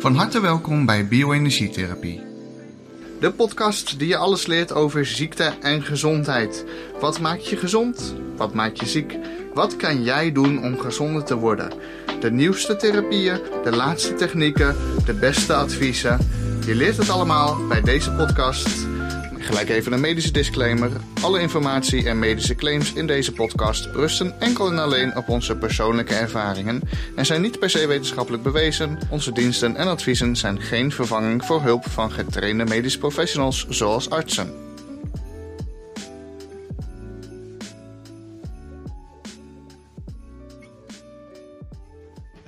Van harte welkom bij Bioenergietherapie. De podcast die je alles leert over ziekte en gezondheid. Wat maakt je gezond? Wat maakt je ziek? Wat kan jij doen om gezonder te worden? De nieuwste therapieën, de laatste technieken, de beste adviezen. Je leert het allemaal bij deze podcast. Gelijk even een medische disclaimer. Alle informatie en medische claims in deze podcast rusten enkel en alleen op onze persoonlijke ervaringen en zijn niet per se wetenschappelijk bewezen. Onze diensten en adviezen zijn geen vervanging voor hulp van getrainde medische professionals zoals artsen.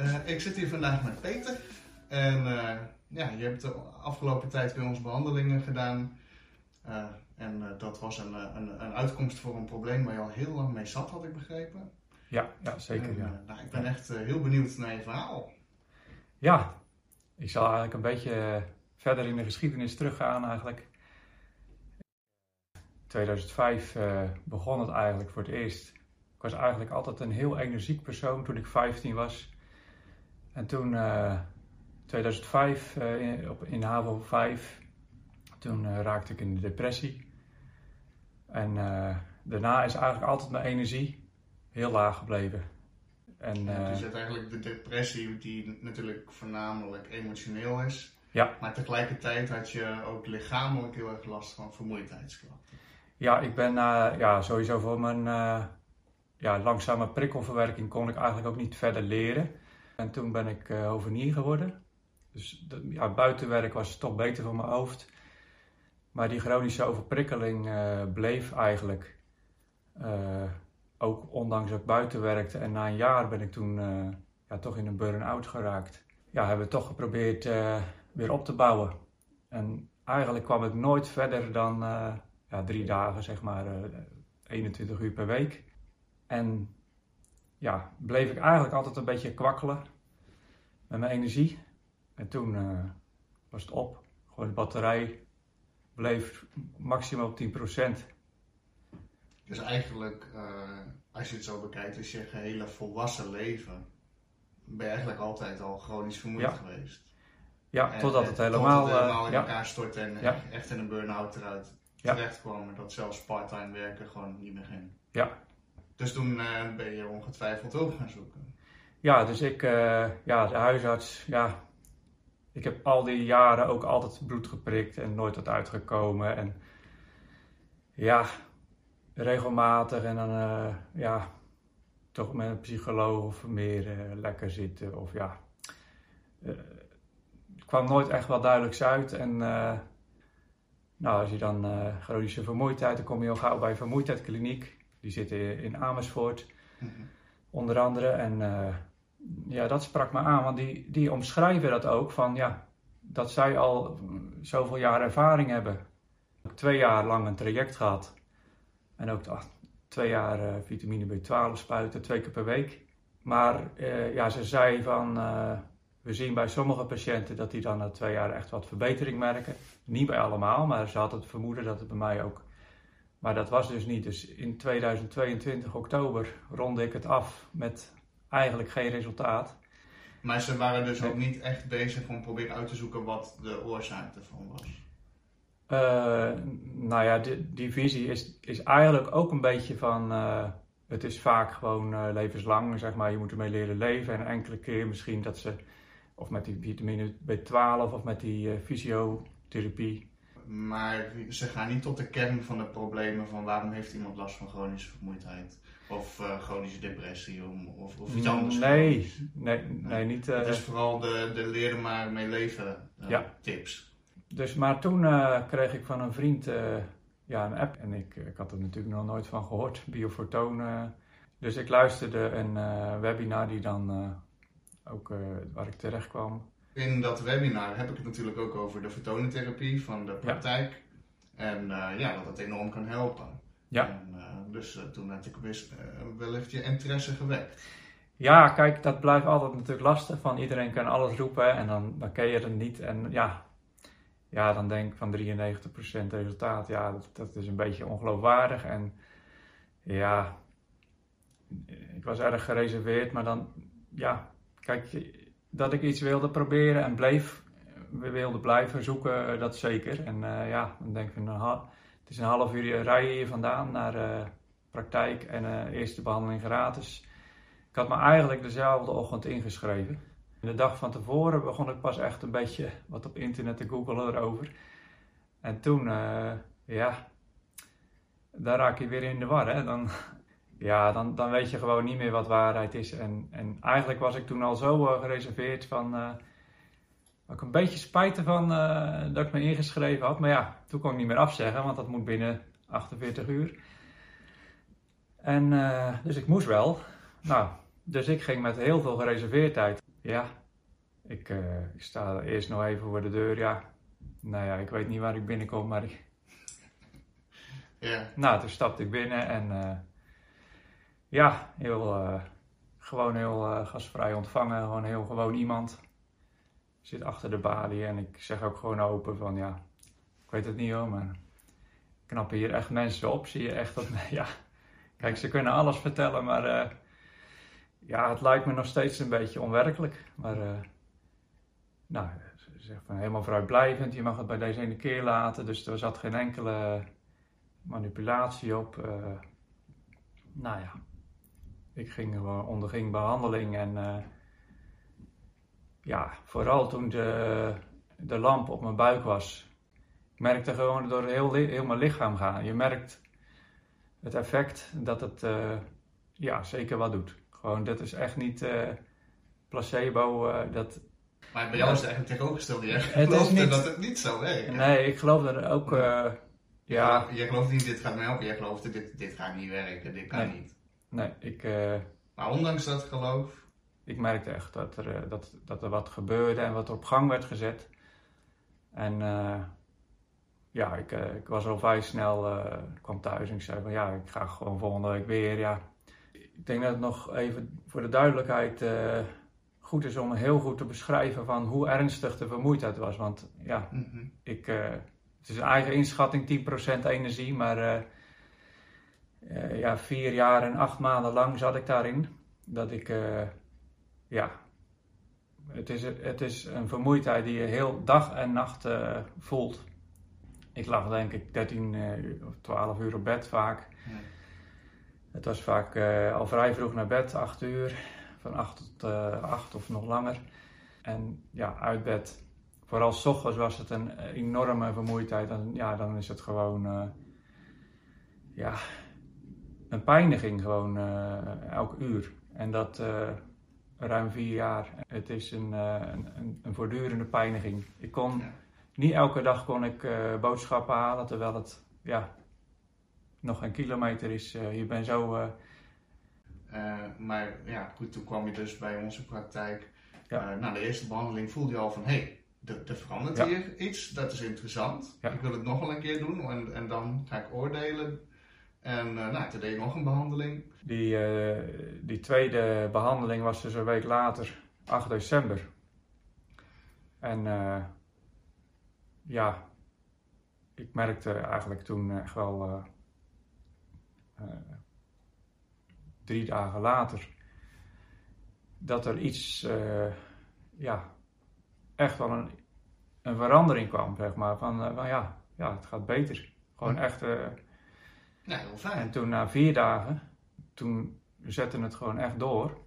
Uh, ik zit hier vandaag met Peter. En uh, ja, je hebt de afgelopen tijd bij ons behandelingen gedaan. Uh, en dat was een, een, een, uitkomst voor een probleem waar je al heel lang mee zat, had ik begrepen. Ja, ja zeker. En, ja. Nou, ik ben echt heel benieuwd naar je verhaal. Ja, ik zal eigenlijk een beetje verder in de geschiedenis teruggaan eigenlijk. 2005 begon het eigenlijk voor het eerst. Ik was eigenlijk altijd een heel energiek persoon toen ik 15 was. En toen, uh, 2005, uh, in, op, in HAVO 5, toen uh, raakte ik in de depressie. En uh, daarna is eigenlijk altijd mijn energie heel laag gebleven. En, ja, dus uiteindelijk de depressie die natuurlijk voornamelijk emotioneel is. Ja. Maar tegelijkertijd had je ook lichamelijk heel erg last van vermoeidheidsklachten. Ja, ik ben ja, sowieso voor mijn ja, langzame prikkelverwerking kon ik eigenlijk ook niet verder leren. En toen ben ik uh, hovenier geworden. Dus ja, buitenwerk was toch beter voor mijn hoofd. Maar die chronische overprikkeling uh, bleef eigenlijk. Uh, ook ondanks dat ik buiten werkte. En na een jaar ben ik toen ja, toch in een burn-out geraakt. Ja, hebben we toch geprobeerd weer op te bouwen. En eigenlijk kwam ik nooit verder dan ja, drie dagen, zeg maar, 21 uur per week. En ja, bleef ik eigenlijk altijd een beetje kwakkelen met mijn energie. En toen was het op. Gewoon de batterij bleef maximaal op 10%. Dus eigenlijk, uh, als je het zo bekijkt, is je gehele volwassen leven, ben je eigenlijk altijd al chronisch vermoeid ja. geweest. Ja, en, totdat het helemaal, totdat het helemaal in uh, elkaar stort en ja. echt in een burn-out eruit terecht kwam. Dat zelfs part-time werken gewoon niet meer ging. Ja, dus toen uh, ben je ongetwijfeld hulp gaan zoeken. Ja, dus ik, ja, de huisarts, ja. Ik heb al die jaren ook altijd bloed geprikt en nooit wat uitgekomen. En ja, regelmatig en dan, uh, ja, toch met een psycholoog of meer lekker zitten. Of ja, het kwam nooit echt wel duidelijk uit. En nou, als je dan chronische vermoeidheid, dan kom je al gauw bij vermoeidheidkliniek. Die zitten in Amersfoort, mm -hmm. onder andere. En ja, dat sprak me aan, want die, die omschrijven dat ook van ja, dat zij al zoveel jaar ervaring hebben. Twee jaar lang een traject gehad. En ook twee jaar uh, vitamine B12 spuiten, twee keer per week. Maar uh, ja, ze zei van we zien bij sommige patiënten dat die dan na twee jaar echt wat verbetering merken. Niet bij allemaal, maar ze had het vermoeden dat het bij mij ook maar dat was dus niet. Dus in 2022 oktober ronde ik het af met eigenlijk geen resultaat. Maar ze waren dus ook niet echt bezig om proberen uit te zoeken wat de oorzaak ervan was? Uh, nou ja, die, die, visie is, is eigenlijk ook een beetje van... Uh, het is vaak gewoon uh, levenslang, zeg maar. Je moet ermee leren leven. En enkele keer misschien dat ze... Of met die vitamine B12 of met die fysiotherapie maar ze gaan niet tot de kern van de problemen van waarom heeft iemand last van chronische vermoeidheid of uh, chronische depressie of, of iets anders. Nee, nee, nee, niet. Uh, het is vooral de, de leren er maar mee leven uh, ja. tips. Dus, maar toen kreeg ik van een vriend ja, een app en ik, ik had er natuurlijk nog nooit van gehoord, Biofortoon. dus ik luisterde een webinar die dan ook waar ik terecht kwam in dat webinar heb ik het natuurlijk ook over de vertonentherapie van de praktijk. Ja. En ja, dat het enorm kan helpen. Ja. En, uh, dus uh, toen had ik wist, wellicht je interesse gewekt. Ja, kijk, dat blijft altijd natuurlijk lastig. Van iedereen kan alles roepen en dan, dan ken je het niet. En ja, ja, dan denk ik van 93% resultaat. Ja, dat, dat is een beetje ongeloofwaardig. En ja, ik was erg gereserveerd, maar dan, ja, kijk, dat ik iets wilde proberen en bleef, we wilden blijven zoeken, dat zeker. En ja, dan denk ik, nou, het is een half uur rijden hier vandaan naar de praktijk en eerste behandeling gratis. Ik had me eigenlijk dezelfde ochtend ingeschreven. De dag van tevoren begon ik pas echt een beetje wat op internet te googelen erover. En toen, uh, ja, daar raak je weer in de war. Hè? Dan, ja, dan, dan weet je gewoon niet meer wat waarheid is. En, en eigenlijk was ik toen al zo gereserveerd van. Uh, ik een beetje spijt ervan dat ik me ingeschreven had. Maar ja, toen kon ik niet meer afzeggen, want dat moet binnen 48 uur. En dus ik moest wel. Nou, dus ik ging met heel veel gereserveerdheid. Ja, ik, ik sta eerst nog even voor de deur. Ja, nou ja, ik weet niet waar ik binnenkom, maar ik... Ja. Nou, toen stapte ik binnen en uh, ja, heel, uh, gewoon heel gastvrij ontvangen. Gewoon heel gewoon iemand. Zit achter de balie en ik zeg ook gewoon open van ja, ik weet het niet hoor, maar knappen hier echt mensen op. Zie je echt dat, ja, kijk, ze kunnen alles vertellen, maar ja, het lijkt me nog steeds een beetje onwerkelijk. Maar nou, zegt van helemaal vrijblijvend, je mag het bij deze ene keer laten. Dus er zat geen enkele manipulatie op. Uh, nou ja, ik ging, onderging behandeling en ja, vooral toen de, de lamp op mijn buik was, ik merkte gewoon door heel, heel mijn lichaam gaan. Je merkt het effect dat het uh, ja, zeker wat doet. Gewoon, dat is echt niet placebo. dat, maar bij jou is het eigenlijk tegenovergesteld. Je gelooft niet... dat het niet zo werkt. Nee, ik geloof er ook... Uh, ja. Je gelooft niet, dit gaat me helpen. Je gelooft, dit, dit gaat niet werken. Dit kan nee. niet. Nee, ik... Uh, maar ondanks dat geloof... Ik merkte echt dat er, uh, dat, dat er wat gebeurde en wat op gang werd gezet. En ja, ik, ik was al vrij snel... kwam thuis en ik zei van ja, ik ga gewoon volgende week weer. Ja. Ik denk dat het nog even voor de duidelijkheid goed is om heel goed te beschrijven van hoe ernstig de vermoeidheid was. Want ja, Mhm. ik, uh, het is een eigen inschatting, 10% energie, maar uh, uh, ja, vier jaar en acht maanden lang zat ik daarin. Dat ik, ja, het is, het is een vermoeidheid die je heel dag en nacht voelt. Ik lag denk ik 13 of 12 uur op bed vaak. Ja. Het was vaak al vrij vroeg naar bed, 8 uur van 8 tot uh, 8 of nog langer. En ja, uit bed. Vooral s ochtends was het een enorme vermoeidheid. En ja, dan is het gewoon uh, ja, een pijniging gewoon uh, elk uur. En dat uh, ruim vier jaar. Het is een, een, een, voortdurende pijniging. Ik kon, Ja. niet elke dag kon ik boodschappen halen, terwijl het ja, nog een kilometer is. je bent zo Uh, maar ja, goed, toen kwam je dus bij onze praktijk. Ja. Uh, na de eerste behandeling voelde je al van, hé, hey, er, er verandert Ja. hier iets, dat is interessant. Ja. Ik wil het nog wel een keer doen en, en dan ga ik oordelen. En uh, nou, toen deed ik nog een behandeling. Die, eh, die tweede behandeling was dus een week later, 8 december. En eh, ja, ik merkte eigenlijk toen echt wel eh, eh, drie dagen later dat er iets, eh, ja, echt wel een, een verandering kwam, zeg maar. Van, eh, van ja, ja, het gaat beter. Gewoon echt. eh, Ja, heel fijn. en toen na vier dagen, toen zette het gewoon echt door.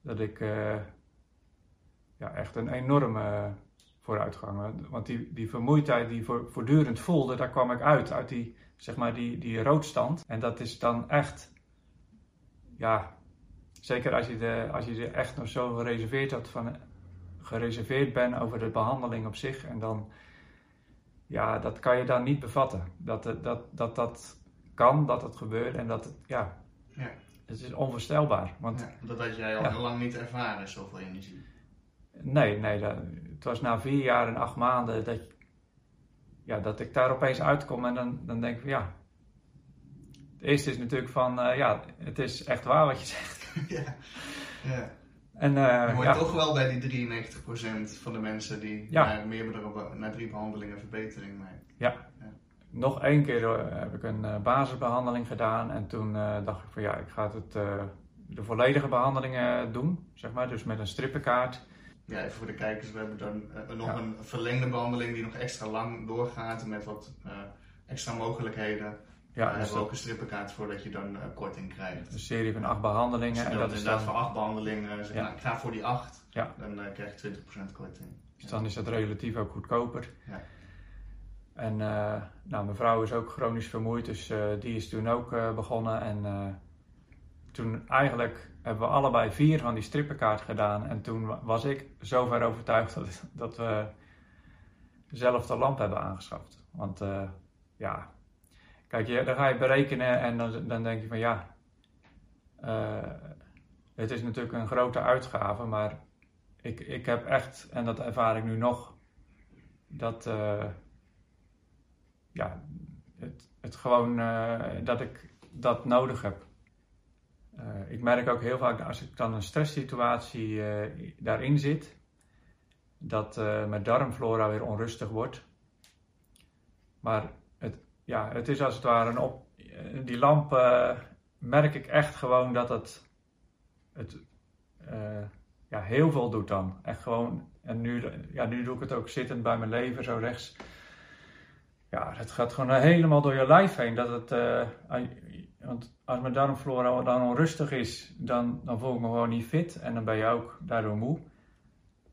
Dat ik eh, ja, echt een enorme vooruitgang. Want die, die vermoeidheid die voor, voortdurend voelde, daar kwam ik uit. Uit die, zeg maar, die, die roodstand. En dat is dan echt, ja, zeker als je, de, als je echt nog zo gereserveerd had van, gereserveerd bent over de behandeling op zich. En dan, ja, dat kan je dan niet bevatten. Dat het- dat, dat, dat kan, dat het gebeurt en dat het, ja, Ja. het is onvoorstelbaar. Want Ja, dat had jij al Ja. heel lang niet ervaren, zoveel energie. nee, nee, dat, het was na vier jaar en acht maanden dat, ja, dat ik daar opeens uitkom en dan, dan denk ik van ja. Het eerste is natuurlijk van, eh, ja, het is echt waar wat je zegt. ja. ja. En eh, hoor je ja, toch wel bij die 93% van de mensen die Ja. na, meerdere, na drie behandelingen verbetering merken. Nog één keer eh, heb ik een eh, basisbehandeling gedaan en toen eh, dacht ik van ja, ik ga het, de volledige behandelingen doen, zeg maar, dus met een strippenkaart. Ja, even voor de kijkers, we hebben dan nog Ja. een verlengde behandeling die nog extra lang doorgaat met wat extra mogelijkheden. Ja, Daar dus hebben we ook een strippenkaart voor dat je dan korting krijgt. een serie van acht behandelingen. Dus en dat dat is inderdaad dan, voor acht behandelingen. Zeg, Ja. nou, ik ga voor die acht. Ja. Dan krijg je 20% korting. dus dan is dat relatief ook goedkoper. Ja. En eh, nou, mijn vrouw is ook chronisch vermoeid, dus eh, die is toen ook eh, begonnen. En toen eigenlijk hebben we allebei vier van die strippenkaart gedaan. En toen wa- was ik zover overtuigd dat, dat we zelf de lamp hebben aangeschaft. Want ja, kijk, je, dan ga je berekenen en dan, dan denk je van ja, het is natuurlijk een grote uitgave, maar ik, ik heb echt, en dat ervaar ik nu nog, dat, ja, het, het gewoon, eh, dat ik dat nodig heb. Eh, ik merk ook heel vaak als ik dan een stresssituatie eh, daarin zit, dat mijn darmflora weer onrustig wordt. Maar het, ja, het is als het ware een op. Die lamp merk ik echt gewoon dat het, het ja, heel veel doet dan. Echt gewoon. En nu, ja, nu doe ik het ook zittend bij mijn lever, zo rechts. Ja, het gaat gewoon helemaal door je lijf heen. Dat het, eh, want als mijn darmflora dan onrustig is, dan, dan voel ik me gewoon niet fit. En dan ben je ook daardoor moe.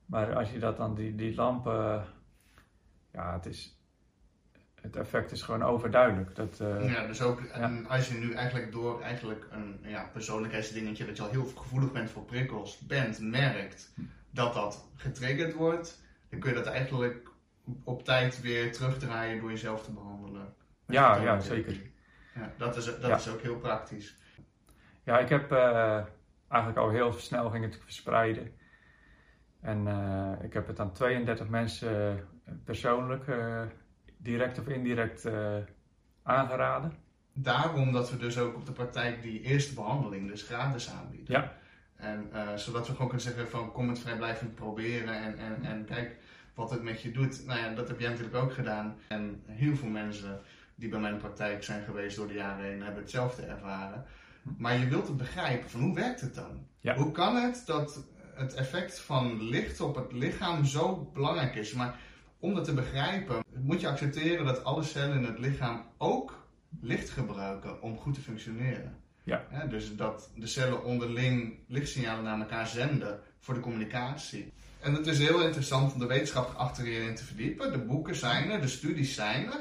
Maar als je dat dan, die, die lampen. ja, het is. Het effect is gewoon overduidelijk. Dat, eh, Ja, dus ook en als je nu eigenlijk door eigenlijk een ja, persoonlijkheidsdingetje, dat je al heel gevoelig bent voor prikkels, bent, merkt dat dat getriggerd wordt, dan kun je dat eigenlijk op tijd weer terugdraaien door jezelf te behandelen. Ja, ja, zeker. Ja, dat is, dat Ja. is ook heel praktisch. Ja, ik heb eh, eigenlijk al heel snel ging het verspreiden. En eh, ik heb het aan 32 mensen eh, persoonlijk, direct of indirect, aangeraden. Daarom dat we dus ook op de praktijk die eerste behandeling dus gratis aanbieden. Ja. En zodat we gewoon kunnen zeggen van kom het vrijblijvend proberen en, en, en kijk wat het met je doet. Nou ja, dat heb jij natuurlijk ook gedaan. En heel veel mensen die bij mijn praktijk zijn geweest door de jaren heen hebben hetzelfde ervaren. Maar je wilt het begrijpen van hoe werkt het dan? Ja. Hoe kan het dat het effect van licht op het lichaam zo belangrijk is? Maar om dat te begrijpen moet je accepteren dat alle cellen in het lichaam ook licht gebruiken om goed te functioneren. Ja. Dus dat de cellen onderling lichtsignalen naar elkaar zenden voor de communicatie. En het is heel interessant om de wetenschap achter hierin te verdiepen. De boeken zijn er, de studies zijn er.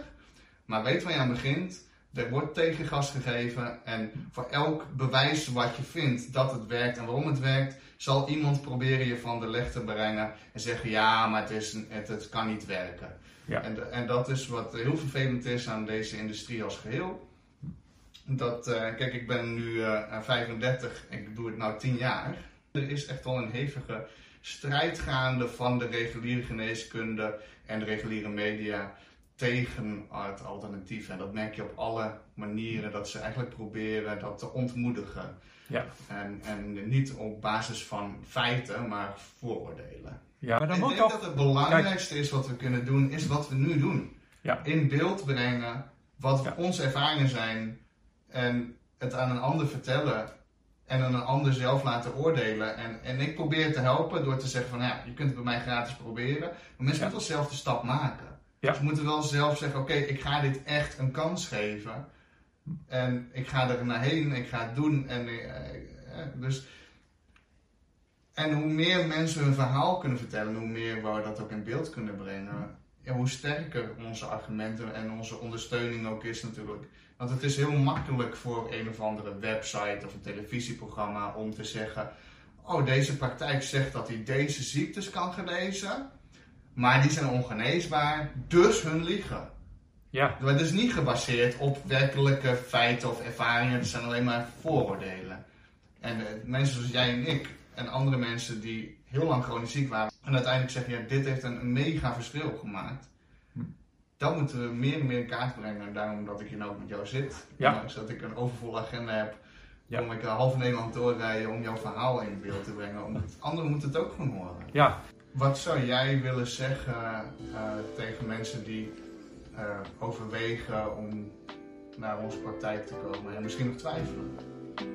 Maar weet waar je aan begint. Er wordt tegengas gegeven en voor elk bewijs wat je vindt dat het werkt en waarom het werkt, zal iemand proberen je van de leg te brengen en zeggen ja, maar het, is, een- het, het kan niet werken. Ja. En, en dat is wat heel vervelend is aan deze industrie als geheel. Dat, eh, kijk, ik ben nu eh 35 en ik doe het nou 10 jaar. Er is echt wel een hevige strijd gaande van de reguliere geneeskunde en de reguliere media tegen het alternatief. En dat merk je op alle manieren, dat ze eigenlijk proberen dat te ontmoedigen. Ja. En, en niet op basis van feiten, maar vooroordelen. Ja, maar dan ik denk dat het belangrijkste is wat we kunnen doen, is wat we nu doen. Ja. In beeld brengen wat Ja. onze ervaringen zijn en het aan een ander vertellen en aan een ander zelf laten oordelen. En, en ik probeer te helpen door te zeggen van, ja, je kunt het bij mij gratis proberen. Maar mensen Ja. moeten wel zelf de stap maken. Ja. Ze moeten wel zelf zeggen, oké, ik ga dit echt een kans geven. En ik ga er naar heen, ik ga het doen. En, eh, eh, dus, en hoe meer mensen hun verhaal kunnen vertellen, hoe meer we dat ook in beeld kunnen brengen, ja, hoe sterker onze argumenten en onze ondersteuning ook is natuurlijk. Want het is heel makkelijk voor een of andere website of een televisieprogramma om te zeggen: Oh, deze praktijk zegt dat hij deze ziektes kan genezen, maar die zijn ongeneesbaar, dus hun liegen. Ja, het is niet gebaseerd op werkelijke feiten of ervaringen, het zijn alleen maar vooroordelen. En eh, mensen zoals jij en ik en andere mensen die heel lang chronisch ziek waren en uiteindelijk zeggen, ja, dit heeft een, een mega verschil gemaakt. Hm. Dat moeten we meer en meer in kaart brengen. En daarom dat ik hier nou ook met jou zit. Ja. Ondanks dat ik een overvolle agenda heb, Ja. kom ik eh, half Nederland doorrijden om jouw verhaal in beeld te brengen. Omdat anderen moeten het ook gewoon horen. ja. Wat zou jij willen zeggen eh, tegen mensen die eh, overwegen om naar onze praktijk te komen en misschien nog twijfelen?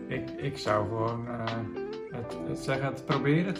Ik, ik zou gewoon eh, het, het zeggen, het proberen.